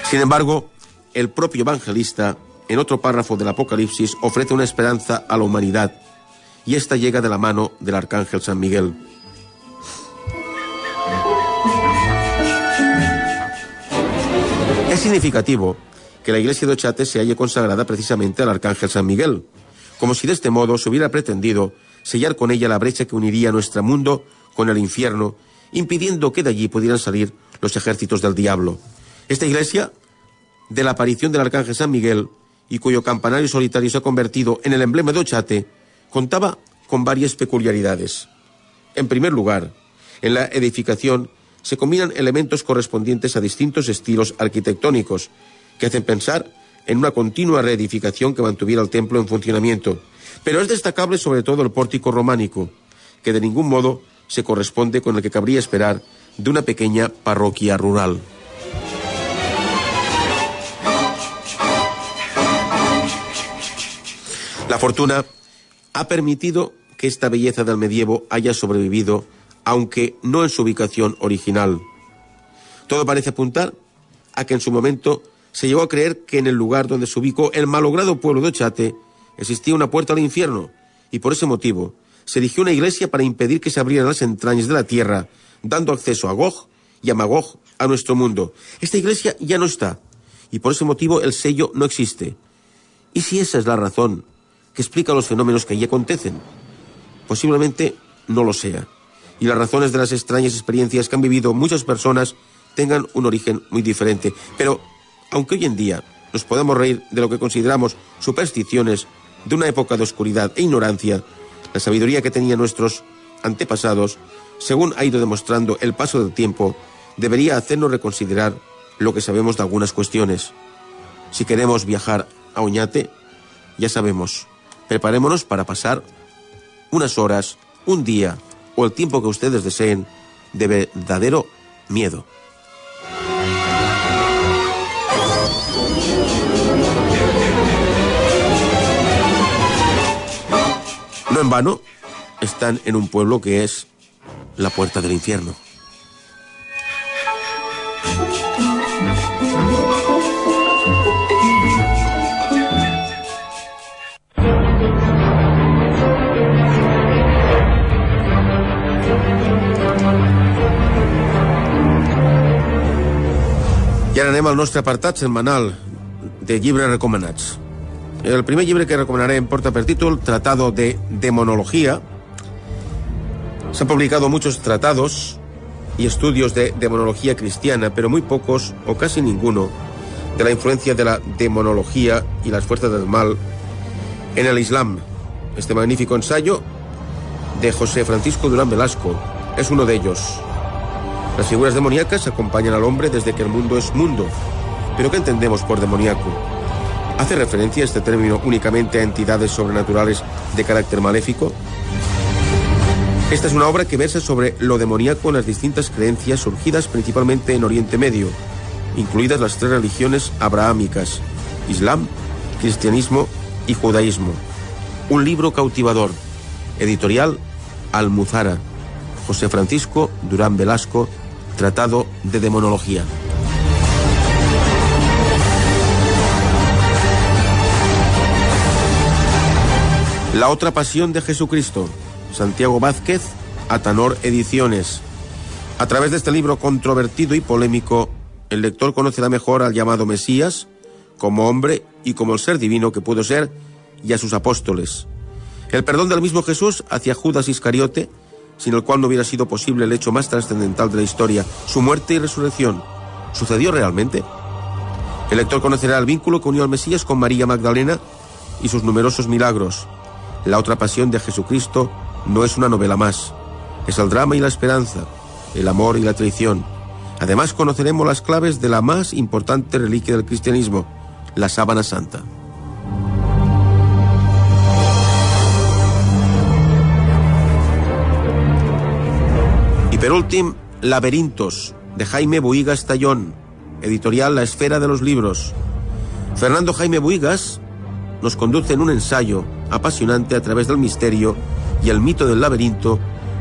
Speaker 2: Sin embargo, el propio evangelista, en otro párrafo del Apocalipsis, ofrece una esperanza a la humanidad, y esta llega de la mano del arcángel San Miguel. Es significativo que la iglesia de Ochate se haya consagrada precisamente al arcángel San Miguel, como si de este modo se hubiera pretendido sellar con ella la brecha que uniría nuestro mundo con el infierno, impidiendo que de allí pudieran salir los ejércitos del diablo. Esta iglesia, de la aparición del arcángel San Miguel, y cuyo campanario solitario se ha convertido en el emblema de Ochate, contaba con varias peculiaridades. En primer lugar, en la edificación se combinan elementos correspondientes a distintos estilos arquitectónicos, que hacen pensar en una continua reedificación que mantuviera el templo en funcionamiento. Pero es destacable sobre todo el pórtico románico, que de ningún modo se corresponde con el que cabría esperar de una pequeña parroquia rural. La fortuna ha permitido que esta belleza del medievo haya sobrevivido aunque no en su ubicación original. Todo parece apuntar a que en su momento se llegó a creer que en el lugar donde se ubicó el malogrado pueblo de Ochate existía una puerta al infierno, y por ese motivo se erigió una iglesia para impedir que se abrieran las entrañas de la tierra, dando acceso a Gog y a Magog a nuestro mundo. Esta iglesia ya no está, y por ese motivo el sello no existe. ¿Y si esa es la razón que explica los fenómenos que allí acontecen? Posiblemente no lo sea y las razones de las extrañas experiencias que han vivido muchas personas tengan un origen muy diferente. Pero, aunque hoy en día nos podemos reír de lo que consideramos supersticiones de una época de oscuridad e ignorancia, la sabiduría que tenían nuestros antepasados, según ha ido demostrando el paso del tiempo, debería hacernos reconsiderar lo que sabemos de algunas cuestiones. Si queremos viajar a Oñate, ya sabemos, preparémonos para pasar unas horas, un día o el tiempo que ustedes deseen de verdadero miedo. En vano, están en un pueblo que es la puerta del infierno. I ara anem al nostre apartat setmanal de llibres recomanats. El primer llibre que recomenarem porta per títol Tratado de Demonología. Se han publicado muchos tratados y estudios de demonología cristiana, pero muy pocos o casi ninguno de la influencia de la demonología y las fuerzas del mal en el Islam. Este magnífico ensayo de José Francisco Durán Velasco es uno de ellos. Las figuras demoníacas acompañan al hombre desde que el mundo es mundo. ¿Pero qué entendemos por demoníaco? ¿Hace referencia este término únicamente a entidades sobrenaturales de carácter maléfico? Esta es una obra que versa sobre lo demoníaco en las distintas creencias surgidas principalmente en Oriente Medio, incluidas las tres religiones abrahámicas, Islam, cristianismo y judaísmo. Un libro cautivador. Editorial Almuzara. José Francisco Durán Velasco, Tratado de Demonología. La otra pasión de Jesucristo, Santiago Vázquez, Atanor Ediciones. A través de este libro controvertido y polémico, el lector conocerá mejor al llamado Mesías, como hombre y como el ser divino que pudo ser, y a sus apóstoles. El perdón del mismo Jesús hacia Judas Iscariote, sin el cual no hubiera sido posible el hecho más trascendental de la historia, su muerte y resurrección. ¿Sucedió realmente? El lector conocerá el vínculo que unió al Mesías con María Magdalena y sus numerosos milagros. La otra pasión de Jesucristo no es una novela más. Es el drama y la esperanza, el amor y la traición. Además conoceremos las claves de la más importante reliquia del cristianismo, la sábana santa. Y por último, Laberintos, de Jaime Buigas Tallón, editorial La Esfera de los Libros. Fernando Jaime Buigas nos conduce en un ensayo apasionante a través del misterio y el mito del laberinto,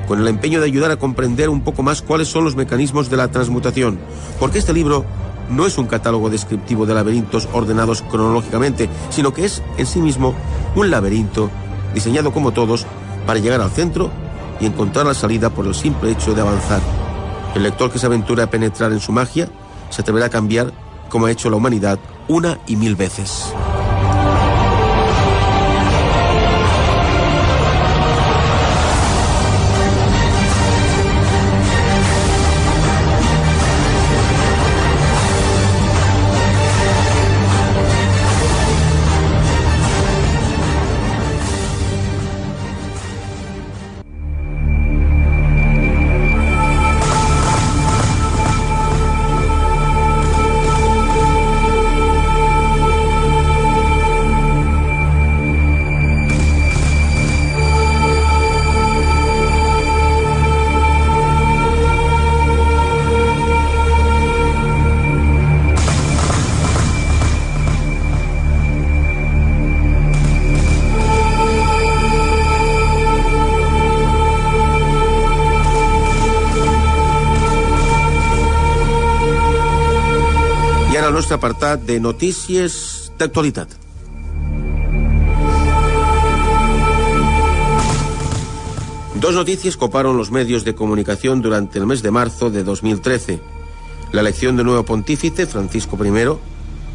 Speaker 2: con el empeño de ayudar a comprender un poco más cuáles son los mecanismos de la transmutación, porque este libro no es un catálogo descriptivo de laberintos ordenados cronológicamente, sino que es en sí mismo un laberinto diseñado como todos para llegar al centro y encontrar la salida por el simple hecho de avanzar. El lector que se aventura a penetrar en su magia se atreverá a cambiar como ha hecho la humanidad una y mil veces. Nostre apartat de notícies d'actualitat. Dos noticias coparon los medios de comunicación durante el mes de marzo de 2013. La elección del nuevo pontífice, Francisco I,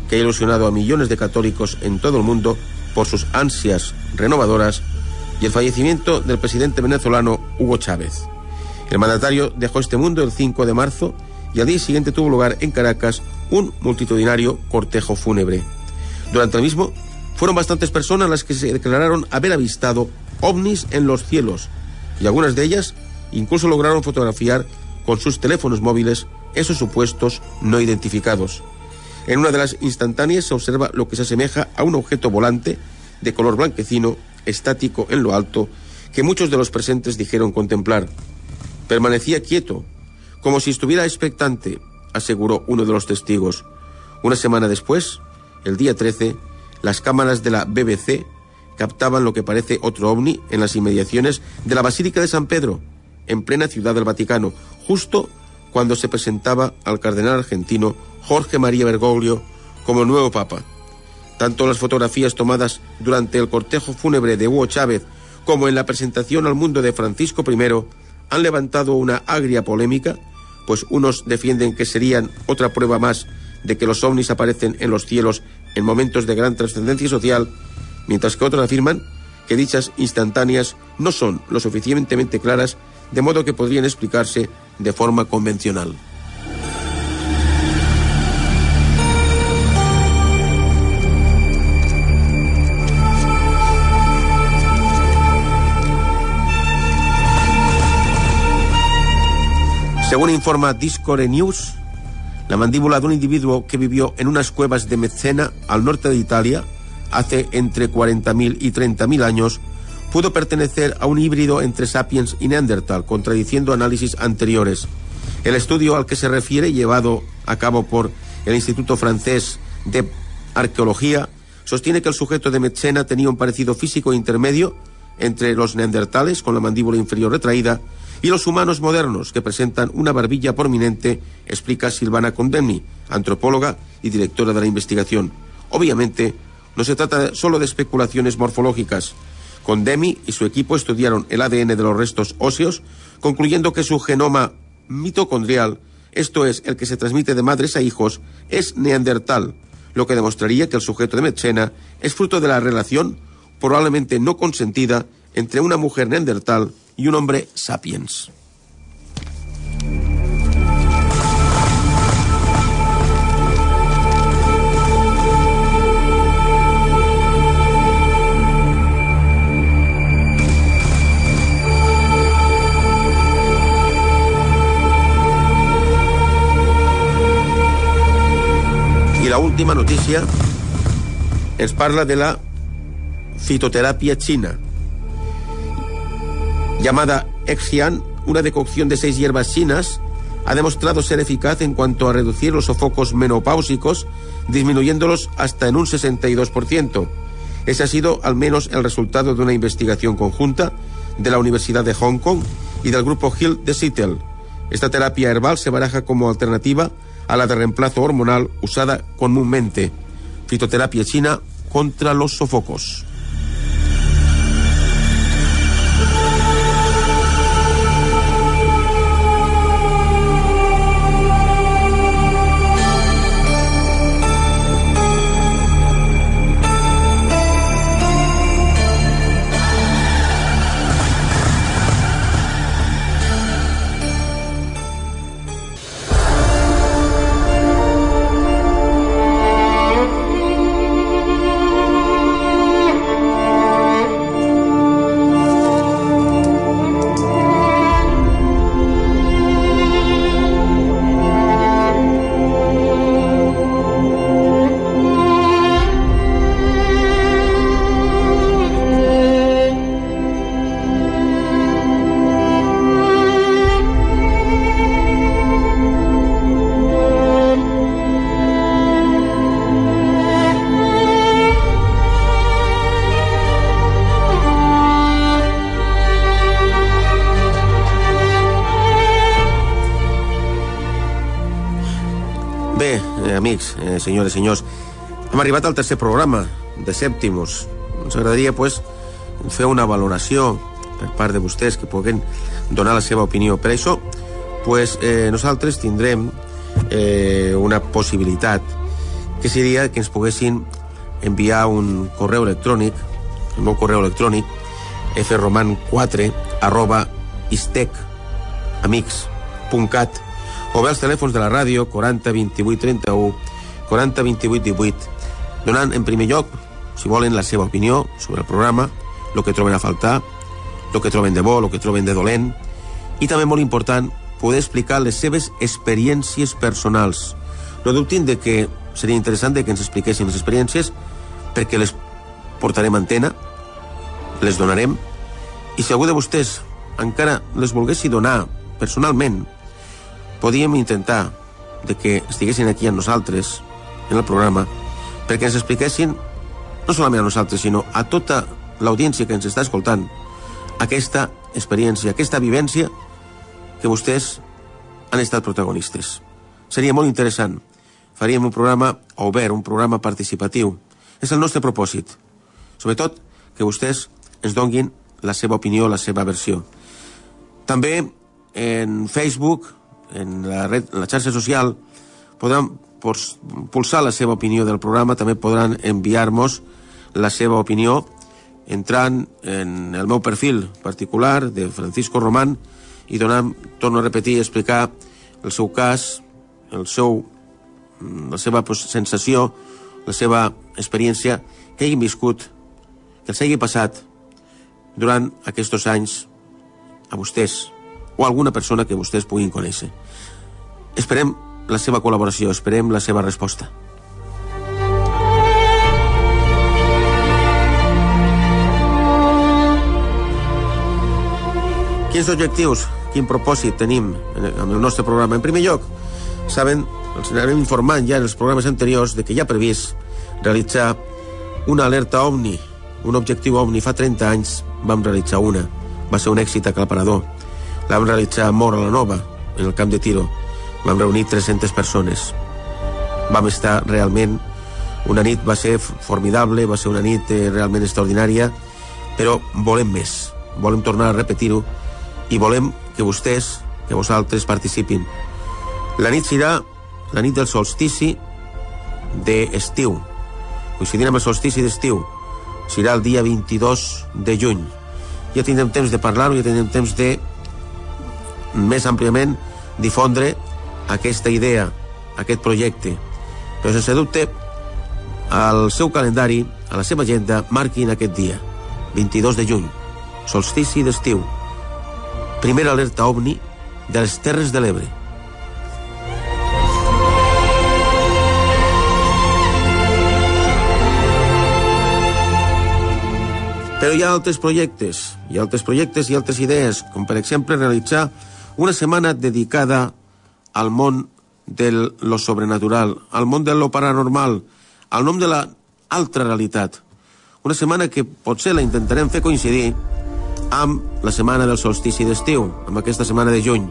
Speaker 2: que ha ilusionado a millones de católicos en todo el mundo por sus ansias renovadoras, y el fallecimiento del presidente venezolano Hugo Chávez. El mandatario dejó este mundo el 5 de marzo y al día siguiente tuvo lugar en Caracas un multitudinario cortejo fúnebre. Durante el mismo, fueron bastantes personas las que se declararon haber avistado ovnis en los cielos, y algunas de ellas incluso lograron fotografiar con sus teléfonos móviles esos supuestos no identificados. En una de las instantáneas se observa lo que se asemeja a un objeto volante de color blanquecino, estático en lo alto, que muchos de los presentes dijeron contemplar. Permanecía quieto, como si estuviera expectante, aseguró uno de los testigos. Una semana después, el día 13, las cámaras de la BBC captaban lo que parece otro ovni en las inmediaciones de la Basílica de San Pedro, en plena ciudad del Vaticano, justo cuando se presentaba al cardenal argentino Jorge María Bergoglio como nuevo papa. Tanto las fotografías tomadas durante el cortejo fúnebre de Hugo Chávez como en la presentación al mundo de Francisco I han levantado una agria polémica, pues unos defienden que serían otra prueba más de que los ovnis aparecen en los cielos en momentos de gran trascendencia social, mientras que otros afirman que dichas instantáneas no son lo suficientemente claras, de modo que podrían explicarse de forma convencional. Según informa Discore News, la mandíbula de un individuo que vivió en unas cuevas de Mezzena, al norte de Italia, hace entre 40.000 y 30.000 años, pudo pertenecer a un híbrido entre sapiens y neandertal, contradiciendo análisis anteriores. El estudio al que se refiere, llevado a cabo por el Instituto Francés de Arqueología, sostiene que el sujeto de Mezzena tenía un parecido físico intermedio entre los neandertales, con la mandíbula inferior retraída, y los humanos modernos, que presentan una barbilla prominente, explica Silvana Condemni, antropóloga y directora de la investigación. Obviamente, no se trata solo de especulaciones morfológicas. Condemi y su equipo estudiaron el ADN de los restos óseos, concluyendo que su genoma mitocondrial, esto es, el que se transmite de madres a hijos, es neandertal, lo que demostraría que el sujeto de Metzena es fruto de la relación, probablemente no consentida, entre una mujer neandertal y un hombre sapiens. Y la última noticia es parla de la fitoterapia china, llamada Exian, una decocción de seis hierbas chinas, ha demostrado ser eficaz en cuanto a reducir los sofocos menopáusicos, disminuyéndolos hasta en un 62%. Ese ha sido al menos el resultado de una investigación conjunta de la Universidad de Hong Kong y del grupo Hill de Seattle. Esta terapia herbal se baraja como alternativa a la de reemplazo hormonal usada comúnmente. Fitoterapia china contra los sofocos. Senyors, hem arribat al tercer programa de Sèptimos. Ens agradaria, pues, fer una valoració per part de vostès que puguen donar la seva opinió. Per això, pues, eh, nosaltres tindrem eh, una possibilitat que seria que ens poguessin enviar un correu electrònic, el meu correu electrònic, froman4 arroba istecamics.cat o bé els telèfons de la ràdio 40 28 31 40 28 18 donant en primer lloc si volen la seva opinió sobre el programa el que troben a faltar el que troben de bo, el que troben de dolent i també molt important poder explicar les seves experiències personals. No dubtin de que seria interessant que ens expliquessin les experiències perquè les portarem a antena, les donarem, i si algú de vostès encara les volguessi donar personalment, podíem intentar de que estiguessin aquí amb nosaltres, en el programa, perquè ens expliquessin, no solament a nosaltres, sinó a tota l'audiència que ens està escoltant, aquesta experiència, aquesta vivència que vostès han estat protagonistes. Seria molt interessant. Faríem un programa obert, un programa participatiu. És el nostre propòsit. Sobretot que vostès ens donguin la seva opinió, la seva versió. També en Facebook, en la, red, en la xarxa social, podran pulsar la seva opinió del programa, també podran enviar-nos la seva opinió entrant en el meu perfil particular de Francisco Román i donant, torno a repetir, explicar el seu cas, el seu, la seva pues, sensació, la seva experiència que hagin viscut, que els hagi passat durant aquests anys a vostès o a alguna persona que vostès puguin conèixer. Esperem la seva col·laboració, esperem la seva resposta. Quins objectius, quin propòsit tenim amb el nostre programa? En primer lloc, saben, els anem informant ja en els programes anteriors de que hi ha previst realitzar una alerta OVNI, un objectiu OVNI. Fa 30 anys vam realitzar una. Va ser un èxit aclaparador. La vam realitzar a Mora la Nova, en el camp de tiro. Vam reunir 300 persones. Vam estar realment... Una nit va ser formidable, va ser una nit eh, realment extraordinària, però volem més. Volem tornar a repetir-ho i volem que vostès, que vosaltres participin. La nit serà la nit del solstici d'estiu. Coincidint amb el solstici d'estiu. Serà el dia 22 de juny. Ja tindrem temps de parlar-ho, ja tindrem temps de més àmpliament difondre aquesta idea, aquest projecte. Però sense dubte, al seu calendari, a la seva agenda, marquin aquest dia, 22 de juny, solstici d'estiu, primera alerta ovni de les Terres de l'Ebre. Però hi ha altres projectes, hi ha altres projectes i altres idees, com per exemple realitzar una setmana dedicada al món de lo sobrenatural, al món de lo paranormal, al nom de la altra realitat. Una setmana que potser la intentarem fer coincidir amb la setmana del solstici d'estiu, amb aquesta setmana de juny.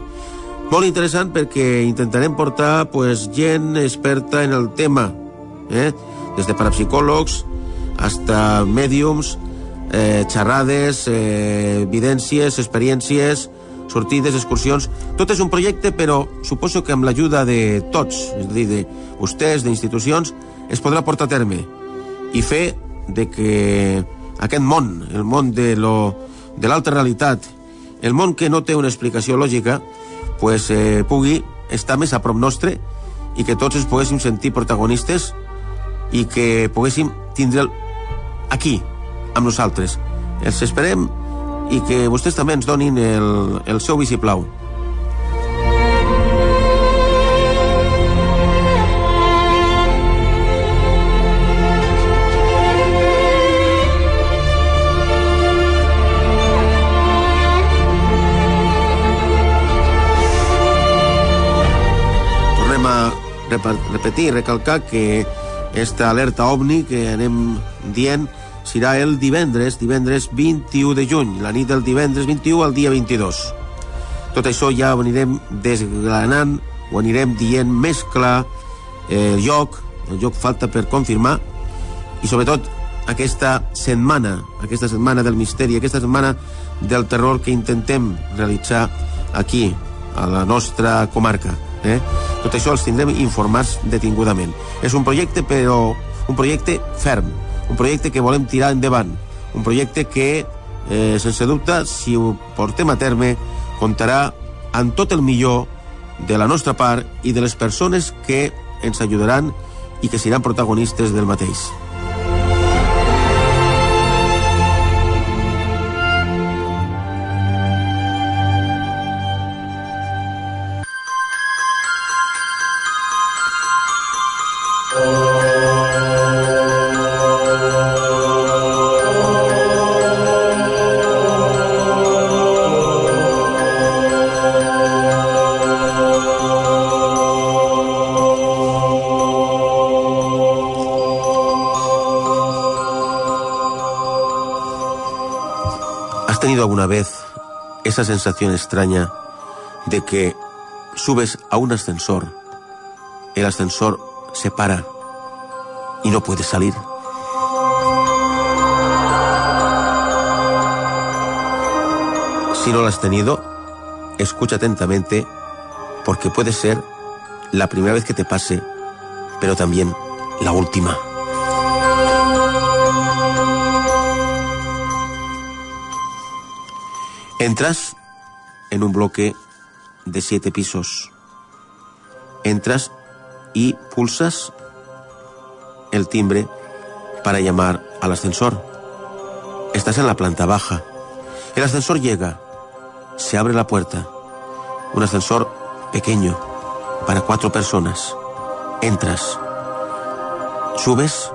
Speaker 2: Molt interessant perquè intentarem portar pues, gent experta en el tema, eh? des de parapsicòlegs hasta mèdiums, eh, xerrades, eh, evidències, experiències, sortides, excursions... Tot és un projecte, però suposo que amb l'ajuda de tots, és a dir, de vostès, d'institucions, es podrà portar a terme i fer de que aquest món, el món de lo, de l'altra realitat, el món que no té una explicació lògica, pues, eh, pugui estar més a prop nostre i que tots ens poguéssim sentir protagonistes i que poguéssim tindre'l aquí, amb nosaltres. Els esperem i que vostès també ens donin el, el seu vistiplau. Tornem a repetir, recalcar que esta alerta OVNI que anem dient serà el divendres, divendres 21 de juny, la nit del divendres 21 al dia 22. Tot això ja ho anirem desgranant, ho anirem dient més clar, eh, el lloc, el lloc falta per confirmar, i sobretot aquesta setmana, aquesta setmana del misteri, aquesta setmana del terror que intentem realitzar aquí, a la nostra comarca. Eh? Tot això els tindrem informats detingudament. És un projecte, però un projecte ferm, un projecte que volem tirar endavant, un projecte que, eh, sense dubte, si ho portem a terme, comptarà amb tot el millor de la nostra part i de les persones que ens ajudaran i que seran protagonistes del mateix. Esa sensación extraña de que subes a un ascensor, el ascensor se para y no puedes salir? Si no lo has tenido, escucha atentamente porque puede ser la primera vez que te pase, pero también la última. Entras en un bloque de siete pisos. Entras y pulsas el timbre para llamar al ascensor. Estás en la planta baja. El ascensor llega. Se abre la puerta. Un ascensor pequeño para cuatro personas. Entras. Subes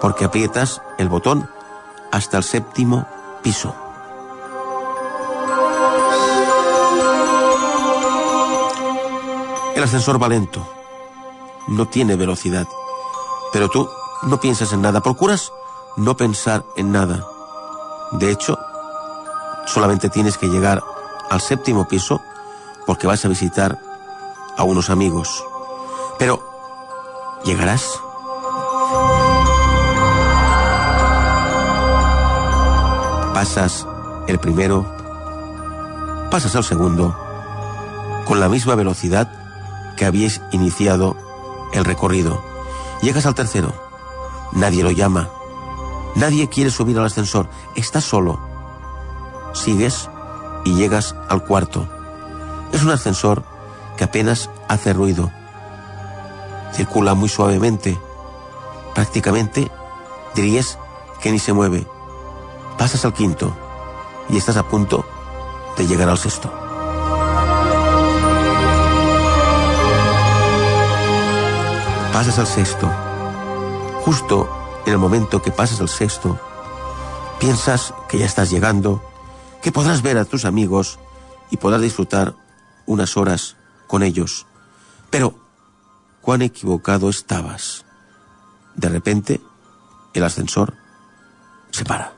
Speaker 2: porque aprietas el botón hasta el séptimo piso. El ascensor va lento. No tiene velocidad. Pero tú no piensas en nada. Procuras no pensar en nada. De hecho, solamente tienes que llegar al séptimo piso porque vas a visitar a unos amigos. Pero, ¿llegarás? Pasas el primero, pasas al segundo, con la misma velocidad que habíais iniciado el recorrido. Llegas al tercero. Nadie lo llama. Nadie quiere subir al ascensor. Estás solo. Sigues y llegas al cuarto. Es un ascensor que apenas hace ruido. Circula muy suavemente. Prácticamente dirías que ni se mueve. Pasas al quinto y estás a punto de llegar al sexto. Pasas al sexto. Justo en el momento que pasas al sexto, piensas que ya estás llegando, que podrás ver a tus amigos y podrás disfrutar unas horas con ellos. Pero, cuán equivocado estabas. De repente, el ascensor se para.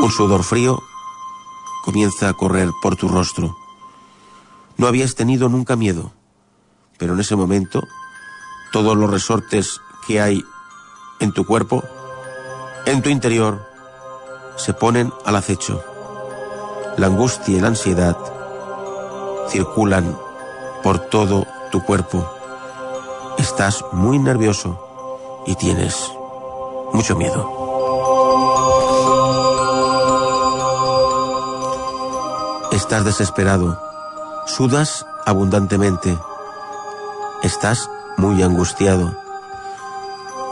Speaker 2: Un sudor frío comienza a correr por tu rostro. No habías tenido nunca miedo, pero en ese momento todos los resortes que hay en tu cuerpo, en tu interior, se ponen al acecho. La angustia y la ansiedad circulan por todo tu cuerpo. Estás muy nervioso y tienes mucho miedo. Estás desesperado, sudas abundantemente, estás muy angustiado.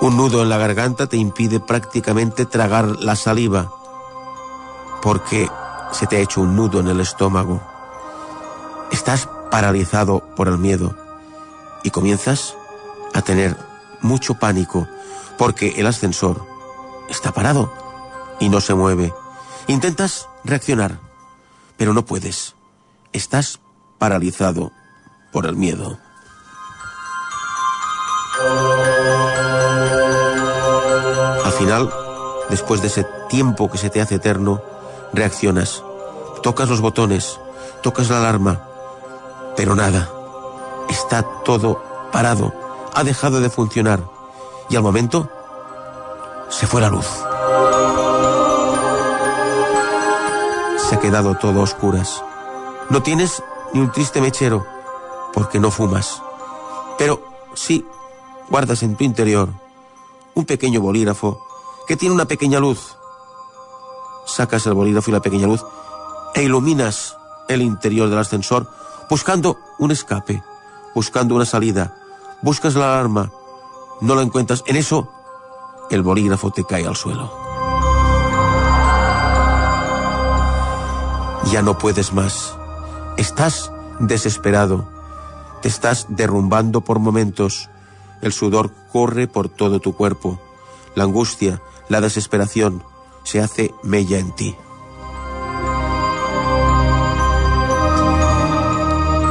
Speaker 2: Un nudo en la garganta te impide prácticamente tragar la saliva porque se te ha hecho un nudo en el estómago. Estás paralizado por el miedo y comienzas a tener mucho pánico porque el ascensor está parado y no se mueve. Intentas reaccionar, pero no puedes. Estás paralizado por el miedo. Al final, después de ese tiempo que se te hace eterno, reaccionas. Tocas los botones, tocas la alarma, pero nada. Está todo parado, ha dejado de funcionar. Y al momento, se fue la luz. Se ha quedado todo a oscuras. No tienes ni un triste mechero, porque no fumas. Pero sí guardas en tu interior un pequeño bolígrafo que tiene una pequeña luz. Sacas el bolígrafo y la pequeña luz e iluminas el interior del ascensor buscando un escape, buscando una salida. Buscas la alarma, no la encuentras. En eso, el bolígrafo te cae al suelo. Ya no puedes más. Estás desesperado. Te estás derrumbando por momentos. El sudor corre por todo tu cuerpo. La angustia, la desesperación se hace mella en ti.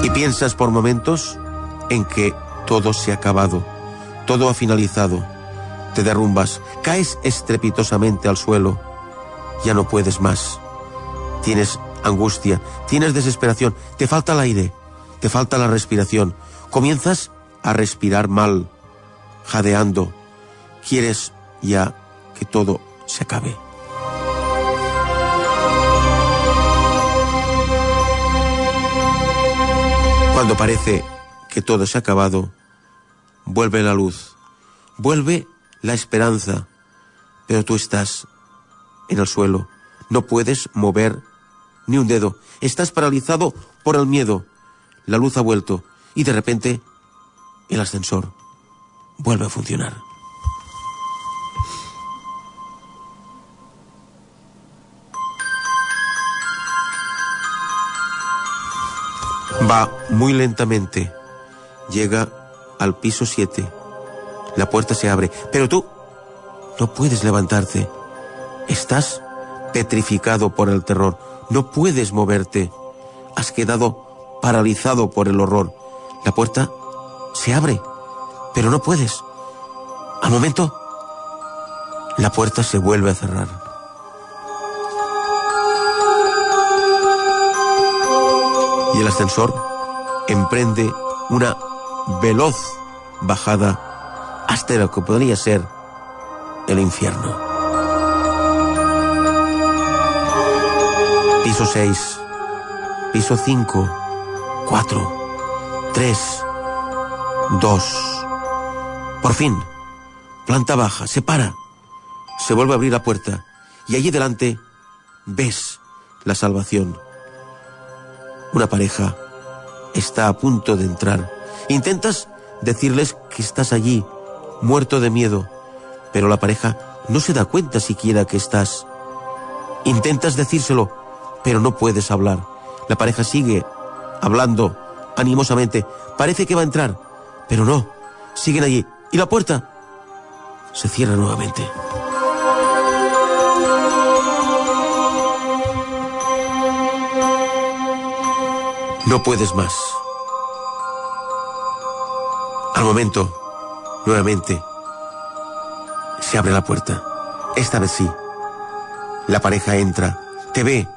Speaker 2: Y piensas por momentos en que todo se ha acabado, todo ha finalizado, te derrumbas, caes estrepitosamente al suelo, ya no puedes más. Tienes angustia, tienes desesperación, te falta el aire, te falta la respiración. Comienzas a respirar mal, jadeando. Quieres ya que todo se acabe. Cuando parece que todo se ha acabado, vuelve la luz, vuelve la esperanza, pero tú estás en el suelo, no puedes mover ni un dedo, estás paralizado por el miedo. La luz ha vuelto y de repente el ascensor vuelve a funcionar. Va muy lentamente. Llega al piso 7. La puerta se abre, pero tú no puedes levantarte. Estás petrificado por el terror. No puedes moverte. Has quedado paralizado por el horror. La puerta se abre, pero no puedes. Al momento, la puerta se vuelve a cerrar. Y el ascensor emprende una veloz bajada hasta lo que podría ser el infierno. Piso 6, piso 5, 4, 3, 2. Por fin, planta baja, se para, se vuelve a abrir la puerta. Y allí delante ves la salvación. Una pareja está a punto de entrar. Intentas decirles que estás allí, muerto de miedo, pero la pareja no se da cuenta siquiera que estás. Intentas decírselo, pero no puedes hablar. La pareja sigue hablando animosamente. Parece que va a entrar, pero no. Siguen allí. Y la puerta se cierra nuevamente. No puedes más. Al momento, nuevamente, se abre la puerta. Esta vez sí. La pareja entra, te ve,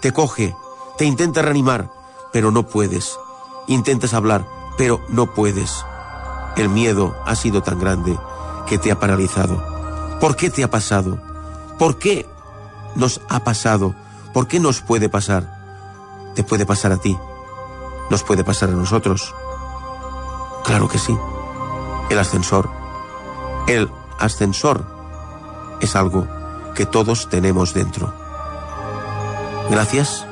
Speaker 2: te coge, te intenta reanimar, pero no puedes. Intentas hablar, pero no puedes. El miedo ha sido tan grande que te ha paralizado. ¿Por qué te ha pasado? ¿Por qué nos ha pasado? ¿Por qué nos puede pasar? Te puede pasar a ti. Nos puede pasar a nosotros. Claro que sí. El ascensor. El ascensor es algo que todos tenemos dentro. Gracias.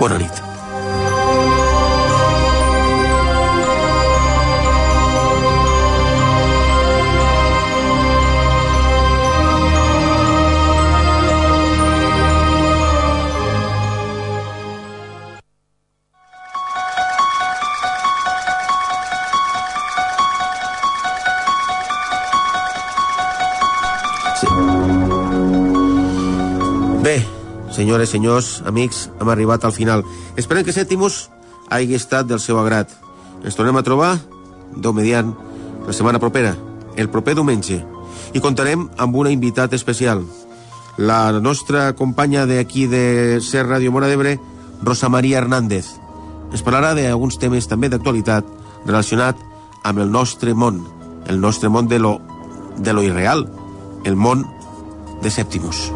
Speaker 2: Bonanit. Senyores, senyors, amics, hem arribat al final. Esperem que Sèptimus hagi estat del seu agrat. Ens tornem a trobar, Déu mediant, la setmana propera, el proper diumenge. I contarem amb una invitat especial, la nostra companya d'aquí de Ser Ràdio Mora d'Ebre, Rosa Maria Hernández. Ens parlarà d'alguns temes també d'actualitat relacionat amb el nostre món, el nostre món de lo, de lo irreal, el món de Sèptimus.